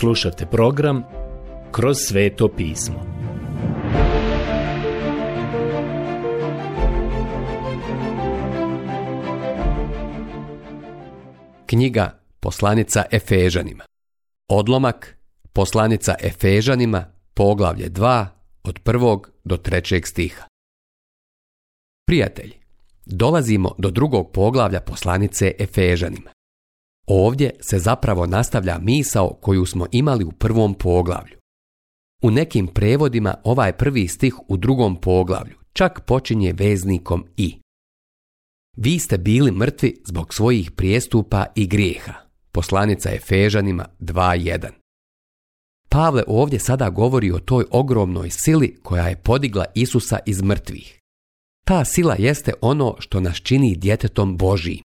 Slušate program Kroz sveto pismo. Knjiga Poslanica Efežanima Odlomak Poslanica Efežanima Poglavlje 2 od 1. do 3. stiha Prijatelji, dolazimo do drugog poglavlja poslanice Efežanima. Ovdje se zapravo nastavlja misao koju smo imali u prvom poglavlju. U nekim prevodima ovaj prvi stih u drugom poglavlju čak počinje veznikom i. Vi ste bili mrtvi zbog svojih prijestupa i grijeha. Poslanica Efežanima 2.1. Pavle ovdje sada govori o toj ogromnoj sili koja je podigla Isusa iz mrtvih. Ta sila jeste ono što nas čini djetetom Božijim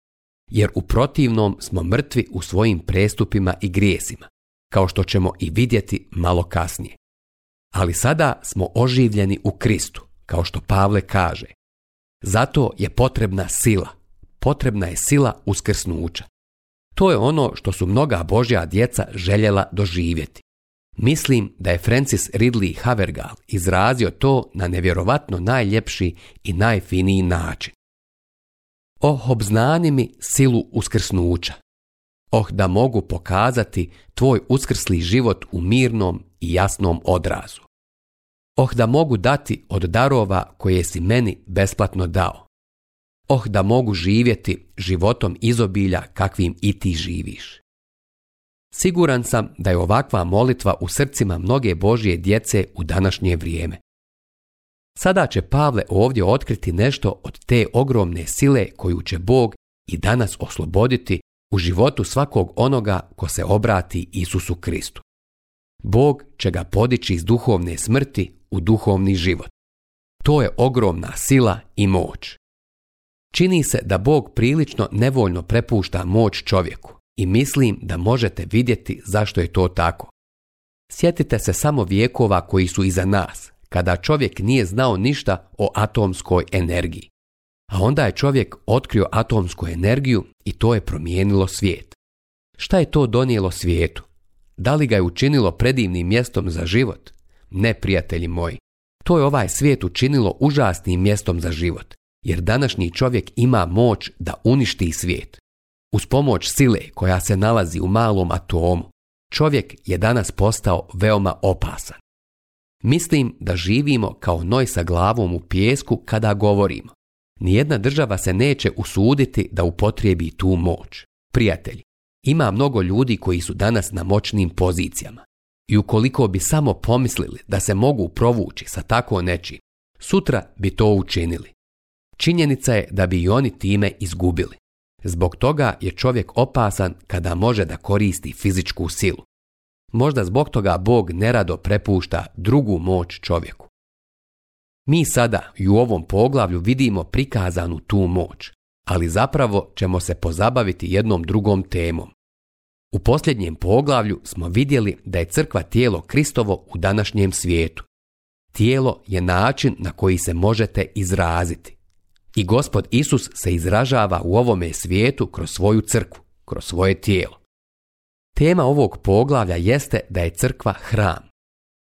jer u protivnom smo mrtvi u svojim prestupima i grijesima, kao što ćemo i vidjeti malo kasnije. Ali sada smo oživljeni u Kristu, kao što Pavle kaže. Zato je potrebna sila. Potrebna je sila uskrsnuća. To je ono što su mnoga Božja djeca željela doživjeti. Mislim da je Francis Ridley Havergal izrazio to na nevjerovatno najljepši i najfiniji način. Oh, obznani mi silu uskrsnuća. Oh, da mogu pokazati tvoj uskrsli život u mirnom i jasnom odrazu. Oh, da mogu dati od darova koje si meni besplatno dao. Oh, da mogu živjeti životom izobilja kakvim i ti živiš. Siguran sam da je ovakva molitva u srcima mnoge Božje djece u današnje vrijeme. Sada će Pavle ovdje otkriti nešto od te ogromne sile koju će Bog i danas osloboditi u životu svakog onoga ko se obrati Isusu Kristu. Bog će ga podići iz duhovne smrti u duhovni život. To je ogromna sila i moć. Čini se da Bog prilično nevoljno prepušta moć čovjeku i mislim da možete vidjeti zašto je to tako. Sjetite se samo vijekova koji su iza nas, kada čovjek nije znao ništa o atomskoj energiji. A onda je čovjek otkrio atomsku energiju i to je promijenilo svijet. Šta je to donijelo svijetu? Da li ga je učinilo predivnim mjestom za život? Ne, prijatelji moji. To je ovaj svijet učinilo užasnim mjestom za život, jer današnji čovjek ima moć da uništi svijet. Uz pomoć sile koja se nalazi u malom atomu, čovjek je danas postao veoma opasan. Mislim da živimo kao noj sa glavom u pijesku kada govorimo. Nijedna država se neće usuditi da upotrijebi tu moć. Prijatelji, ima mnogo ljudi koji su danas na moćnim pozicijama. I ukoliko bi samo pomislili da se mogu provući sa tako nečim, sutra bi to učinili. Činjenica je da bi i oni time izgubili. Zbog toga je čovjek opasan kada može da koristi fizičku silu. Možda zbog toga Bog nerado prepušta drugu moć čovjeku. Mi sada i u ovom poglavlju vidimo prikazanu tu moć, ali zapravo ćemo se pozabaviti jednom drugom temom. U posljednjem poglavlju smo vidjeli da je crkva tijelo Kristovo u današnjem svijetu. Tijelo je način na koji se možete izraziti. I gospod Isus se izražava u ovome svijetu kroz svoju crku, kroz svoje tijelo. Tema ovog poglavlja jeste da je crkva hram.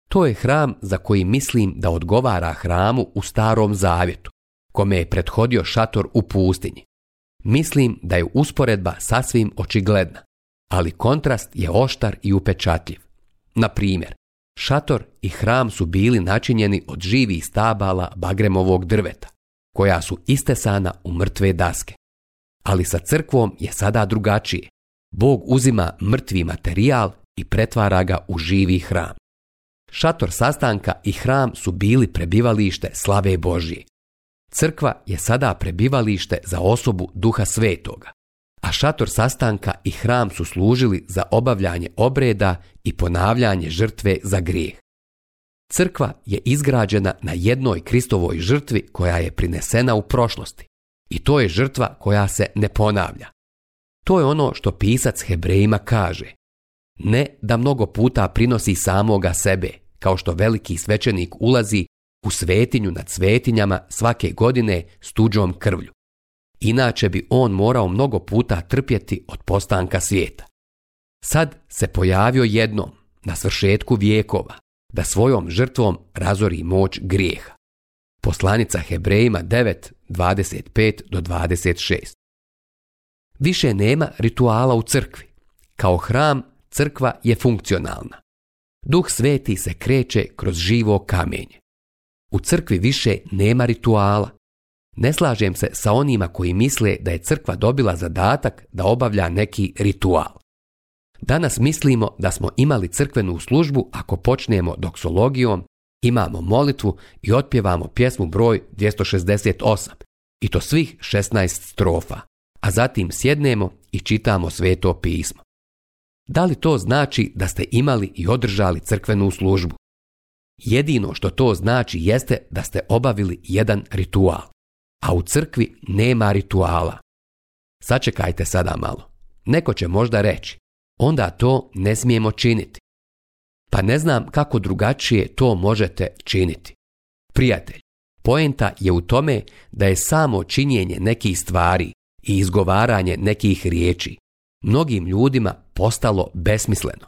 To je hram za koji mislim da odgovara hramu u starom zavjetu, kome je prethodio šator u pustinji. Mislim da je usporedba sasvim očigledna, ali kontrast je oštar i upečatljiv. Na primjer, šator i hram su bili načinjeni od živih stabala bagremovog drveta, koja su istesana u mrtve daske. Ali sa crkvom je sada drugačije. Bog uzima mrtvi materijal i pretvara ga u živi hram. Šator sastanka i hram su bili prebivalište slave Božije. Crkva je sada prebivalište za osobu Duha Svetoga, a šator sastanka i hram su služili za obavljanje obreda i ponavljanje žrtve za grijeh. Crkva je izgrađena na jednoj Kristovoj žrtvi koja je prinesena u prošlosti i to je žrtva koja se ne ponavlja. To je ono što pisac Hebrejima kaže. Ne da mnogo puta prinosi samoga sebe, kao što veliki svećenik ulazi u svetinju nad svetinjama svake godine s tuđom krvlju. Inače bi on morao mnogo puta trpjeti od postanka svijeta. Sad se pojavio jednom, na svršetku vijekova, da svojom žrtvom razori moć grijeha. Poslanica Hebrejima 925 do 26. Više nema rituala u crkvi. Kao hram, crkva je funkcionalna. Duh sveti se kreće kroz živo kamenje. U crkvi više nema rituala. Ne slažem se sa onima koji misle da je crkva dobila zadatak da obavlja neki ritual. Danas mislimo da smo imali crkvenu službu ako počnemo doksologijom, imamo molitvu i otpjevamo pjesmu broj 268, i to svih 16 strofa a zatim sjednemo i čitamo sveto pismo. Da li to znači da ste imali i održali crkvenu službu? Jedino što to znači jeste da ste obavili jedan ritual, a u crkvi nema rituala. Sačekajte sada malo. Neko će možda reći, onda to ne smijemo činiti. Pa ne znam kako drugačije to možete činiti. Prijatelj, poenta je u tome da je samo činjenje nekih stvari i izgovaranje nekih riječi mnogim ljudima postalo besmisleno.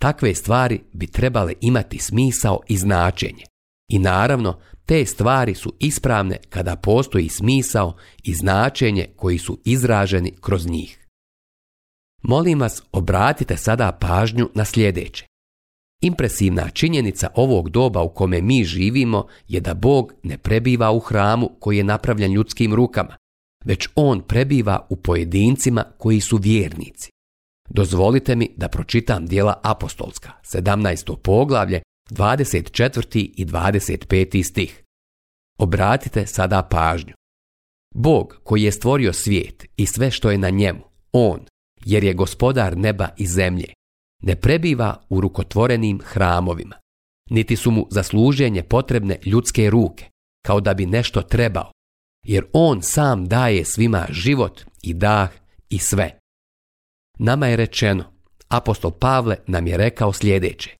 Takve stvari bi trebale imati smisao i značenje. I naravno, te stvari su ispravne kada postoji smisao i značenje koji su izraženi kroz njih. Molim vas, obratite sada pažnju na sljedeće. Impresivna činjenica ovog doba u kome mi živimo je da Bog ne prebiva u hramu koji je napravljen ljudskim rukama, već on prebiva u pojedincima koji su vjernici. Dozvolite mi da pročitam dijela apostolska, 17. poglavlje, 24. i 25. stih. Obratite sada pažnju. Bog koji je stvorio svijet i sve što je na njemu, On, jer je gospodar neba i zemlje, ne prebiva u rukotvorenim hramovima, niti su mu zasluženje potrebne ljudske ruke, kao da bi nešto trebao, jer on sam daje svima život i dah i sve. Nama je rečeno, apostol Pavle nam je rekao sljedeće.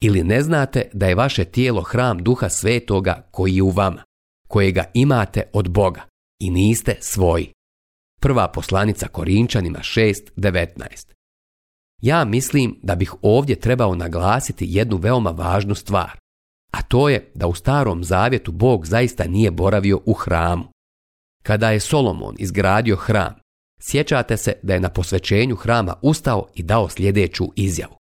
Ili ne znate da je vaše tijelo hram duha svetoga koji je u vama, kojega imate od Boga i niste svoji. Prva poslanica Korinčanima 6.19 Ja mislim da bih ovdje trebao naglasiti jednu veoma važnu stvar a to je da u starom zavjetu Bog zaista nije boravio u hramu. Kada je Solomon izgradio hram, sjećate se da je na posvećenju hrama ustao i dao sljedeću izjavu.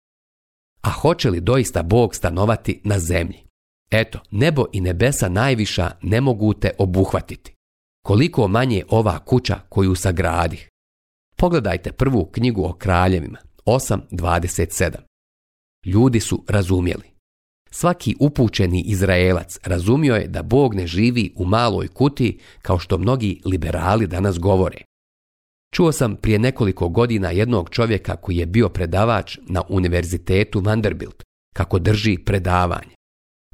A hoće li doista Bog stanovati na zemlji? Eto, nebo i nebesa najviša ne mogu te obuhvatiti. Koliko manje ova kuća koju sagradih. Pogledajte prvu knjigu o kraljevima, 8.27. Ljudi su razumjeli. Svaki upućeni Izraelac razumio je da Bog ne živi u maloj kuti kao što mnogi liberali danas govore. Čuo sam prije nekoliko godina jednog čovjeka koji je bio predavač na univerzitetu Vanderbilt, kako drži predavanje.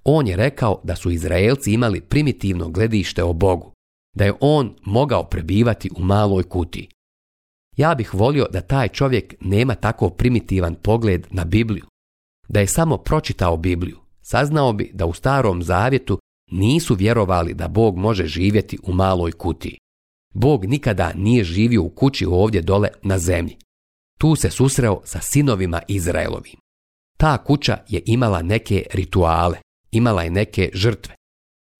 On je rekao da su Izraelci imali primitivno gledište o Bogu, da je on mogao prebivati u maloj kuti. Ja bih volio da taj čovjek nema tako primitivan pogled na Bibliju, da je samo pročitao Bibliju, saznao bi da u starom zavjetu nisu vjerovali da Bog može živjeti u maloj kutiji. Bog nikada nije živio u kući ovdje dole na zemlji. Tu se susreo sa sinovima Izraelovim. Ta kuća je imala neke rituale, imala je neke žrtve.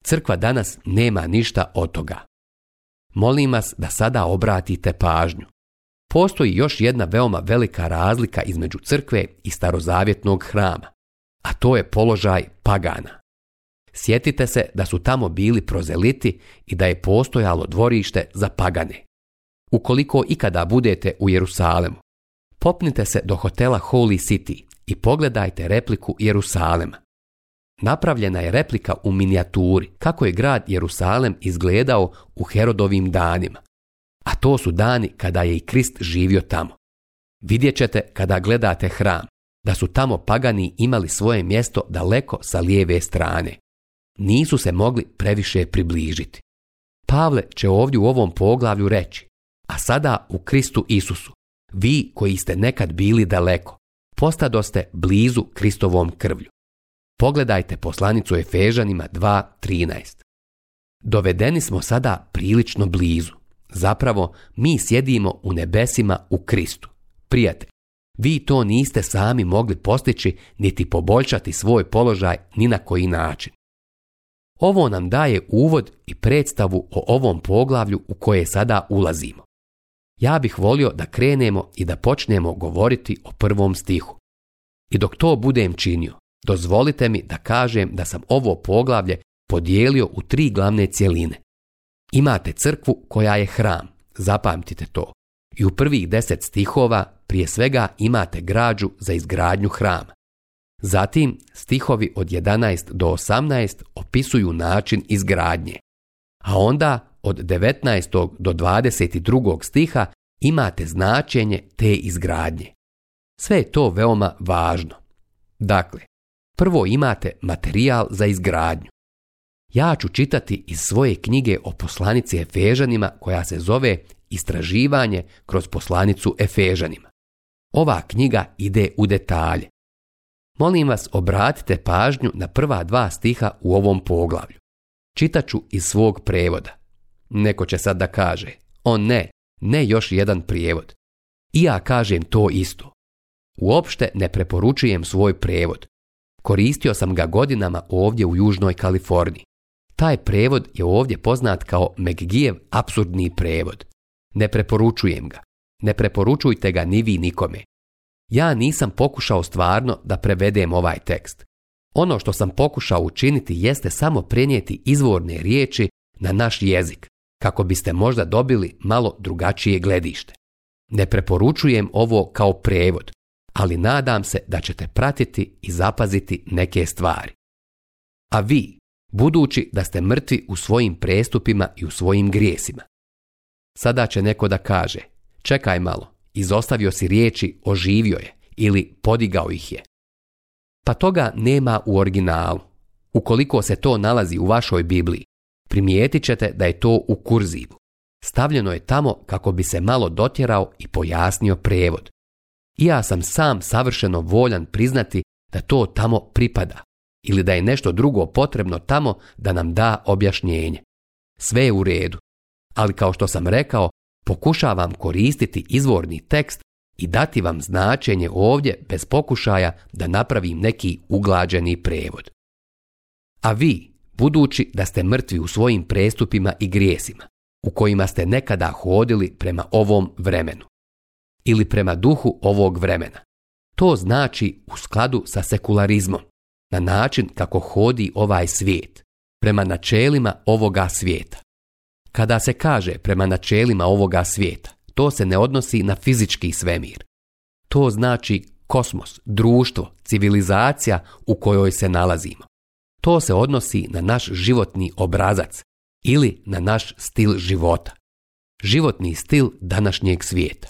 Crkva danas nema ništa od toga. Molim vas da sada obratite pažnju. Postoji još jedna veoma velika razlika između crkve i starozavjetnog hrama a to je položaj pagana. Sjetite se da su tamo bili prozeliti i da je postojalo dvorište za pagane. Ukoliko ikada budete u Jerusalemu, popnite se do hotela Holy City i pogledajte repliku Jerusalema. Napravljena je replika u minijaturi kako je grad Jerusalem izgledao u Herodovim danima. A to su dani kada je i Krist živio tamo. Vidjet ćete kada gledate hram da su tamo pagani imali svoje mjesto daleko sa lijeve strane. Nisu se mogli previše približiti. Pavle će ovdje u ovom poglavlju reći, a sada u Kristu Isusu, vi koji ste nekad bili daleko, postadoste blizu Kristovom krvlju. Pogledajte poslanicu Efežanima 2.13. Dovedeni smo sada prilično blizu. Zapravo, mi sjedimo u nebesima u Kristu. Prijatelj, vi to niste sami mogli postići niti poboljšati svoj položaj ni na koji način. Ovo nam daje uvod i predstavu o ovom poglavlju u koje sada ulazimo. Ja bih volio da krenemo i da počnemo govoriti o prvom stihu. I dok to budem činio, dozvolite mi da kažem da sam ovo poglavlje podijelio u tri glavne cjeline. Imate crkvu koja je hram, zapamtite to. I u prvih deset stihova prije svega imate građu za izgradnju hrama. Zatim stihovi od 11 do 18 opisuju način izgradnje. A onda od 19. do 22. stiha imate značenje te izgradnje. Sve je to veoma važno. Dakle, prvo imate materijal za izgradnju. Ja ću čitati iz svoje knjige o poslanici Efežanima koja se zove Istraživanje kroz poslanicu Efežanima. Ova knjiga ide u detalje. Molim vas obratite pažnju na prva dva stiha u ovom poglavlju. Čitaću iz svog prevoda. Neko će sad da kaže, o ne, ne još jedan prijevod. I ja kažem to isto. Uopšte ne preporučujem svoj prevod. Koristio sam ga godinama ovdje u Južnoj Kaliforniji. Taj prevod je ovdje poznat kao McGee-ev apsurdni prevod. Ne preporučujem ga ne preporučujte ga ni vi nikome. Ja nisam pokušao stvarno da prevedem ovaj tekst. Ono što sam pokušao učiniti jeste samo prenijeti izvorne riječi na naš jezik, kako biste možda dobili malo drugačije gledište. Ne preporučujem ovo kao prevod, ali nadam se da ćete pratiti i zapaziti neke stvari. A vi, budući da ste mrtvi u svojim prestupima i u svojim grijesima. Sada će neko da kaže, Čekaj malo, izostavio si riječi oživio je ili podigao ih je. Pa toga nema u originalu. Ukoliko se to nalazi u vašoj Bibliji, primijetit ćete da je to u kurzivu. Stavljeno je tamo kako bi se malo dotjerao i pojasnio prevod. I ja sam sam savršeno voljan priznati da to tamo pripada ili da je nešto drugo potrebno tamo da nam da objašnjenje. Sve je u redu, ali kao što sam rekao, Pokušavam koristiti izvorni tekst i dati vam značenje ovdje bez pokušaja da napravim neki uglađeni prevod. A vi, budući da ste mrtvi u svojim prestupima i grijesima, u kojima ste nekada hodili prema ovom vremenu ili prema duhu ovog vremena. To znači u skladu sa sekularizmom, na način kako hodi ovaj svijet, prema načelima ovoga svijeta. Kada se kaže prema načelima ovoga svijeta, to se ne odnosi na fizički svemir. To znači kosmos, društvo, civilizacija u kojoj se nalazimo. To se odnosi na naš životni obrazac ili na naš stil života. Životni stil današnjeg svijeta.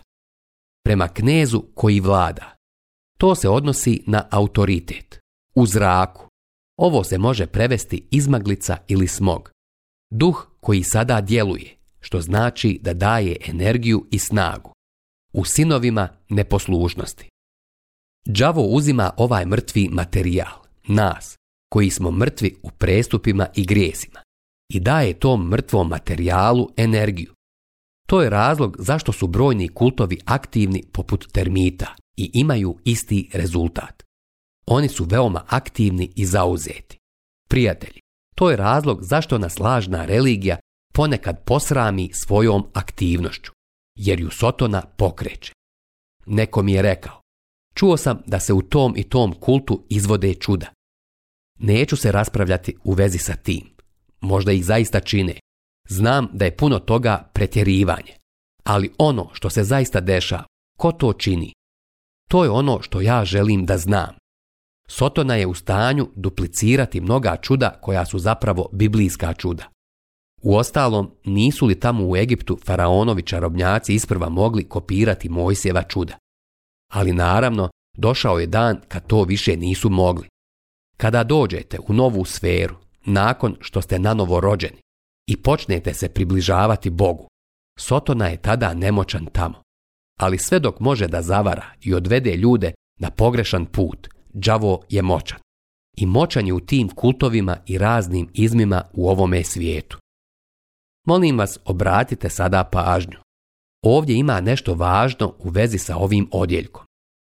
Prema knezu koji vlada. To se odnosi na autoritet. U zraku. Ovo se može prevesti izmaglica ili smog. Duh koji sada djeluje, što znači da daje energiju i snagu. U sinovima neposlužnosti. Đavo uzima ovaj mrtvi materijal, nas, koji smo mrtvi u prestupima i grijesima, i daje tom mrtvom materijalu energiju. To je razlog zašto su brojni kultovi aktivni poput termita i imaju isti rezultat. Oni su veoma aktivni i zauzeti. Prijatelji, to je razlog zašto nas lažna religija ponekad posrami svojom aktivnošću, jer ju Sotona pokreće. Neko mi je rekao, čuo sam da se u tom i tom kultu izvode čuda. Neću se raspravljati u vezi sa tim. Možda ih zaista čine. Znam da je puno toga pretjerivanje. Ali ono što se zaista deša, ko to čini? To je ono što ja želim da znam. Sotona je u stanju duplicirati mnoga čuda koja su zapravo biblijska čuda. Uostalom, nisu li tamo u Egiptu faraonovi čarobnjaci isprva mogli kopirati Mojsijeva čuda? Ali naravno, došao je dan kad to više nisu mogli. Kada dođete u novu sferu, nakon što ste nanovorođeni, rođeni, i počnete se približavati Bogu, Sotona je tada nemoćan tamo. Ali sve dok može da zavara i odvede ljude na pogrešan put – đavo je moćan. I moćan je u tim kultovima i raznim izmima u ovome svijetu. Molim vas, obratite sada pažnju. Ovdje ima nešto važno u vezi sa ovim odjeljkom.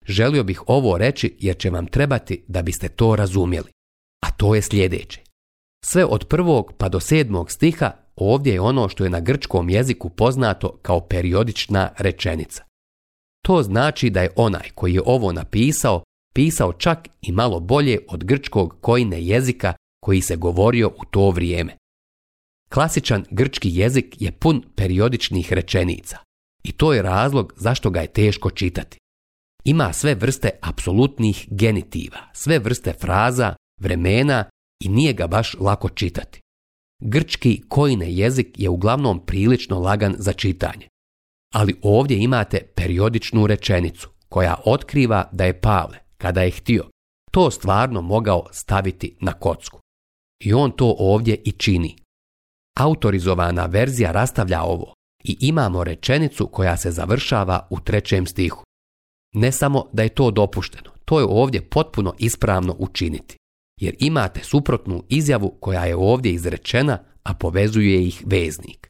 Želio bih ovo reći jer će vam trebati da biste to razumjeli. A to je sljedeće. Sve od prvog pa do sedmog stiha ovdje je ono što je na grčkom jeziku poznato kao periodična rečenica. To znači da je onaj koji je ovo napisao pisao čak i malo bolje od grčkog kojine jezika koji se govorio u to vrijeme. Klasičan grčki jezik je pun periodičnih rečenica i to je razlog zašto ga je teško čitati. Ima sve vrste apsolutnih genitiva, sve vrste fraza, vremena i nije ga baš lako čitati. Grčki kojine jezik je uglavnom prilično lagan za čitanje. Ali ovdje imate periodičnu rečenicu koja otkriva da je Pavle, kada je htio, to stvarno mogao staviti na kocku. I on to ovdje i čini. Autorizovana verzija rastavlja ovo i imamo rečenicu koja se završava u trećem stihu. Ne samo da je to dopušteno, to je ovdje potpuno ispravno učiniti, jer imate suprotnu izjavu koja je ovdje izrečena, a povezuje ih veznik.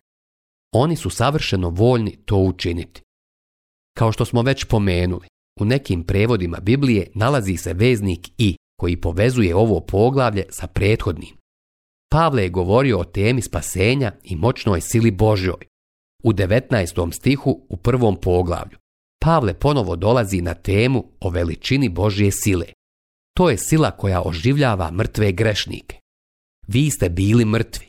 Oni su savršeno voljni to učiniti. Kao što smo već pomenuli, u nekim prevodima Biblije nalazi se veznik i koji povezuje ovo poglavlje sa prethodnim. Pavle je govorio o temi spasenja i moćnoj sili Božjoj. U 19. stihu u prvom poglavlju Pavle ponovo dolazi na temu o veličini Božje sile. To je sila koja oživljava mrtve grešnike. Vi ste bili mrtvi.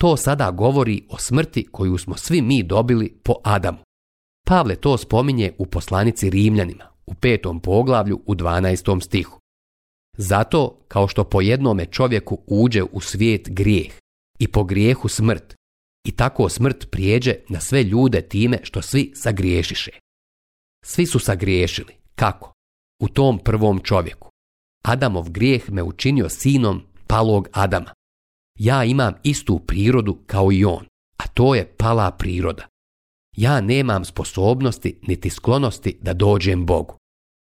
To sada govori o smrti koju smo svi mi dobili po Adamu. Pavle to spominje u poslanici Rimljanima u petom poglavlju u 12. stihu. Zato, kao što po jednome čovjeku uđe u svijet grijeh i po grijehu smrt, i tako smrt prijeđe na sve ljude time što svi sagriješiše. Svi su sagriješili. Kako? U tom prvom čovjeku. Adamov grijeh me učinio sinom palog Adama. Ja imam istu prirodu kao i on, a to je pala priroda. Ja nemam sposobnosti niti sklonosti da dođem Bogu.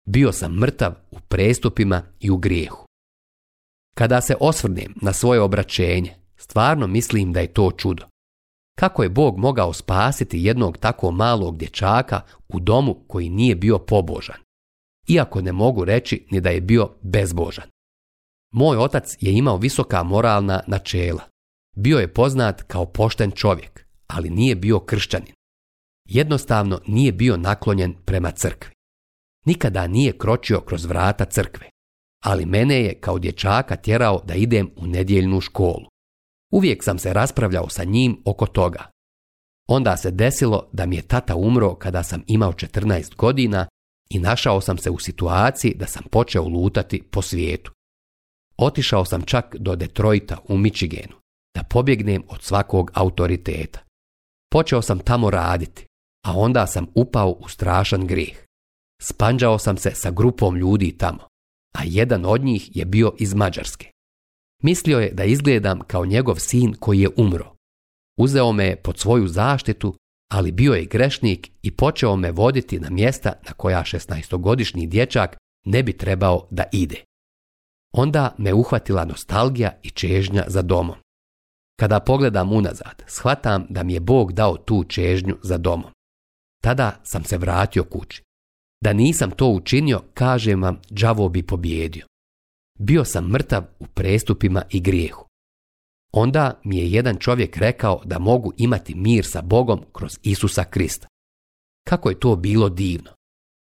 Bio sam mrtav u prestupima i u grijehu. Kada se osvrnem na svoje obraćenje, stvarno mislim da je to čudo. Kako je Bog mogao spasiti jednog tako malog dječaka u domu koji nije bio pobožan? Iako ne mogu reći ni da je bio bezbožan. Moj otac je imao visoka moralna načela. Bio je poznat kao pošten čovjek, ali nije bio kršćanin jednostavno nije bio naklonjen prema crkvi. Nikada nije kročio kroz vrata crkve, ali mene je kao dječaka tjerao da idem u nedjeljnu školu. Uvijek sam se raspravljao sa njim oko toga. Onda se desilo da mi je tata umro kada sam imao 14 godina i našao sam se u situaciji da sam počeo lutati po svijetu. Otišao sam čak do Detroita u Michiganu da pobjegnem od svakog autoriteta. Počeo sam tamo raditi, a onda sam upao u strašan grijeh. Spanđao sam se sa grupom ljudi tamo, a jedan od njih je bio iz Mađarske. Mislio je da izgledam kao njegov sin koji je umro. Uzeo me je pod svoju zaštitu, ali bio je grešnik i počeo me voditi na mjesta na koja 16-godišnji dječak ne bi trebao da ide. Onda me uhvatila nostalgija i čežnja za domom. Kada pogledam unazad, shvatam da mi je Bog dao tu čežnju za domom. Tada sam se vratio kući. Da nisam to učinio, kažem vam, đavo bi pobjedio. Bio sam mrtav u prestupima i grijehu. Onda mi je jedan čovjek rekao da mogu imati mir sa Bogom kroz Isusa Krista. Kako je to bilo divno.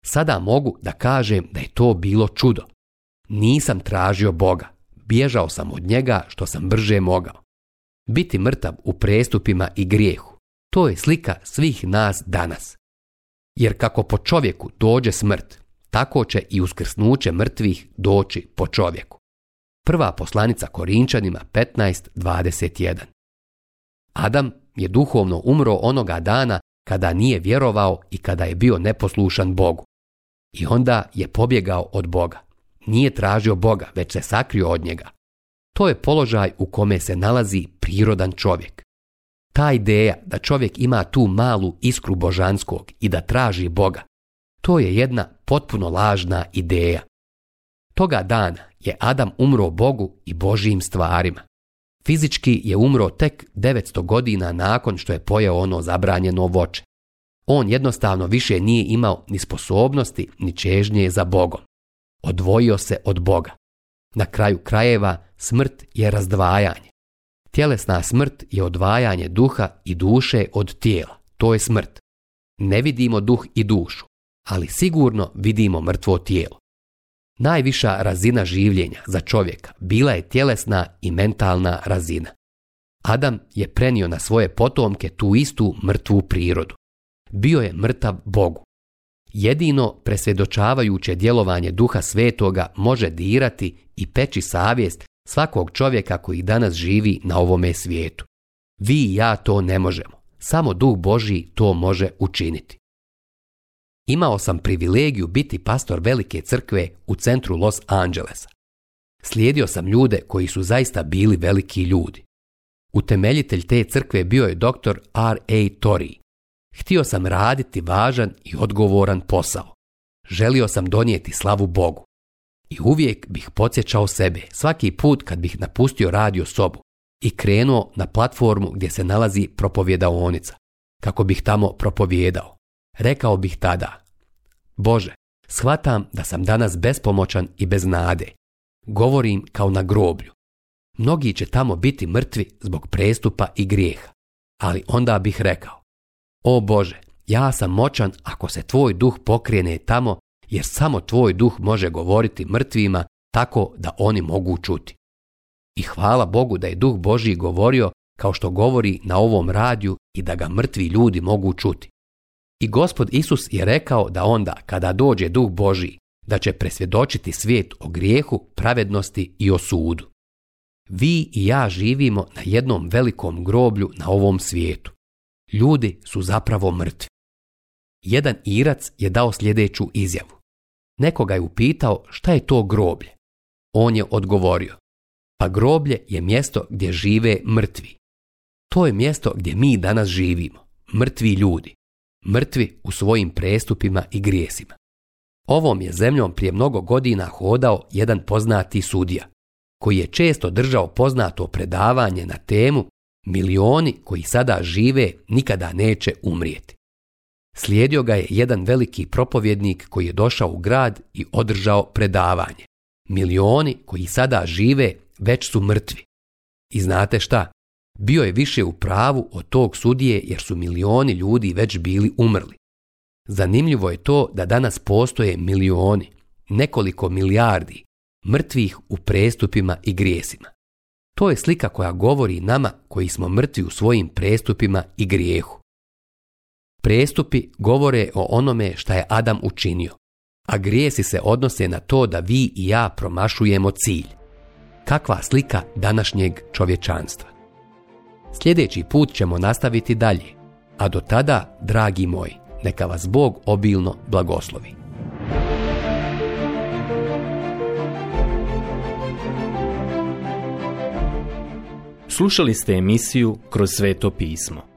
Sada mogu da kažem da je to bilo čudo. Nisam tražio Boga, bježao sam od njega što sam brže mogao. Biti mrtav u prestupima i grijehu to je slika svih nas danas. Jer kako po čovjeku dođe smrt, tako će i uskrsnuće mrtvih doći po čovjeku. Prva poslanica Korinčanima 15.21 Adam je duhovno umro onoga dana kada nije vjerovao i kada je bio neposlušan Bogu. I onda je pobjegao od Boga. Nije tražio Boga, već se sakrio od njega. To je položaj u kome se nalazi prirodan čovjek. Ta ideja da čovjek ima tu malu iskru božanskog i da traži Boga, to je jedna potpuno lažna ideja. Toga dana je Adam umro Bogu i Božijim stvarima. Fizički je umro tek 900 godina nakon što je pojeo ono zabranjeno voće. On jednostavno više nije imao ni sposobnosti ni čežnje za Bogom. Odvojio se od Boga. Na kraju krajeva smrt je razdvajanje. Tjelesna smrt je odvajanje duha i duše od tijela. To je smrt. Ne vidimo duh i dušu, ali sigurno vidimo mrtvo tijelo. Najviša razina življenja za čovjeka bila je tjelesna i mentalna razina. Adam je prenio na svoje potomke tu istu mrtvu prirodu. Bio je mrtav Bogu. Jedino presvjedočavajuće djelovanje duha svetoga može dirati i peći savjest svakog čovjeka koji danas živi na ovome svijetu. Vi i ja to ne možemo. Samo duh Božji to može učiniti. Imao sam privilegiju biti pastor velike crkve u centru Los Angelesa. Slijedio sam ljude koji su zaista bili veliki ljudi. Utemeljitelj te crkve bio je dr. R. A. Torrey. Htio sam raditi važan i odgovoran posao. Želio sam donijeti slavu Bogu. I uvijek bih podsjećao sebe svaki put kad bih napustio radio sobu i krenuo na platformu gdje se nalazi propovjedaonica, kako bih tamo propovjedao. Rekao bih tada, Bože, shvatam da sam danas bespomoćan i bez nade. Govorim kao na groblju. Mnogi će tamo biti mrtvi zbog prestupa i grijeha. Ali onda bih rekao, o Bože, ja sam moćan ako se tvoj duh pokrene tamo jer samo tvoj duh može govoriti mrtvima tako da oni mogu čuti. I hvala Bogu da je duh Božji govorio kao što govori na ovom radiju i da ga mrtvi ljudi mogu čuti. I gospod Isus je rekao da onda kada dođe duh Božji, da će presvjedočiti svijet o grijehu, pravednosti i o sudu. Vi i ja živimo na jednom velikom groblju na ovom svijetu. Ljudi su zapravo mrtvi. Jedan Irac je dao sljedeću izjavu. Nekoga je upitao šta je to groblje. On je odgovorio, pa groblje je mjesto gdje žive mrtvi. To je mjesto gdje mi danas živimo, mrtvi ljudi, mrtvi u svojim prestupima i grijesima. Ovom je zemljom prije mnogo godina hodao jedan poznati sudija, koji je često držao poznato predavanje na temu milioni koji sada žive nikada neće umrijeti. Slijedio ga je jedan veliki propovjednik koji je došao u grad i održao predavanje. Milioni koji sada žive već su mrtvi. I znate šta? Bio je više u pravu od tog sudije jer su milioni ljudi već bili umrli. Zanimljivo je to da danas postoje milioni, nekoliko milijardi, mrtvih u prestupima i grijesima. To je slika koja govori nama koji smo mrtvi u svojim prestupima i grijehu prestupi govore o onome šta je Adam učinio, a grijesi se odnose na to da vi i ja promašujemo cilj. Kakva slika današnjeg čovječanstva? Sljedeći put ćemo nastaviti dalje, a do tada, dragi moj neka vas Bog obilno blagoslovi. Slušali ste emisiju Kroz sveto pismo.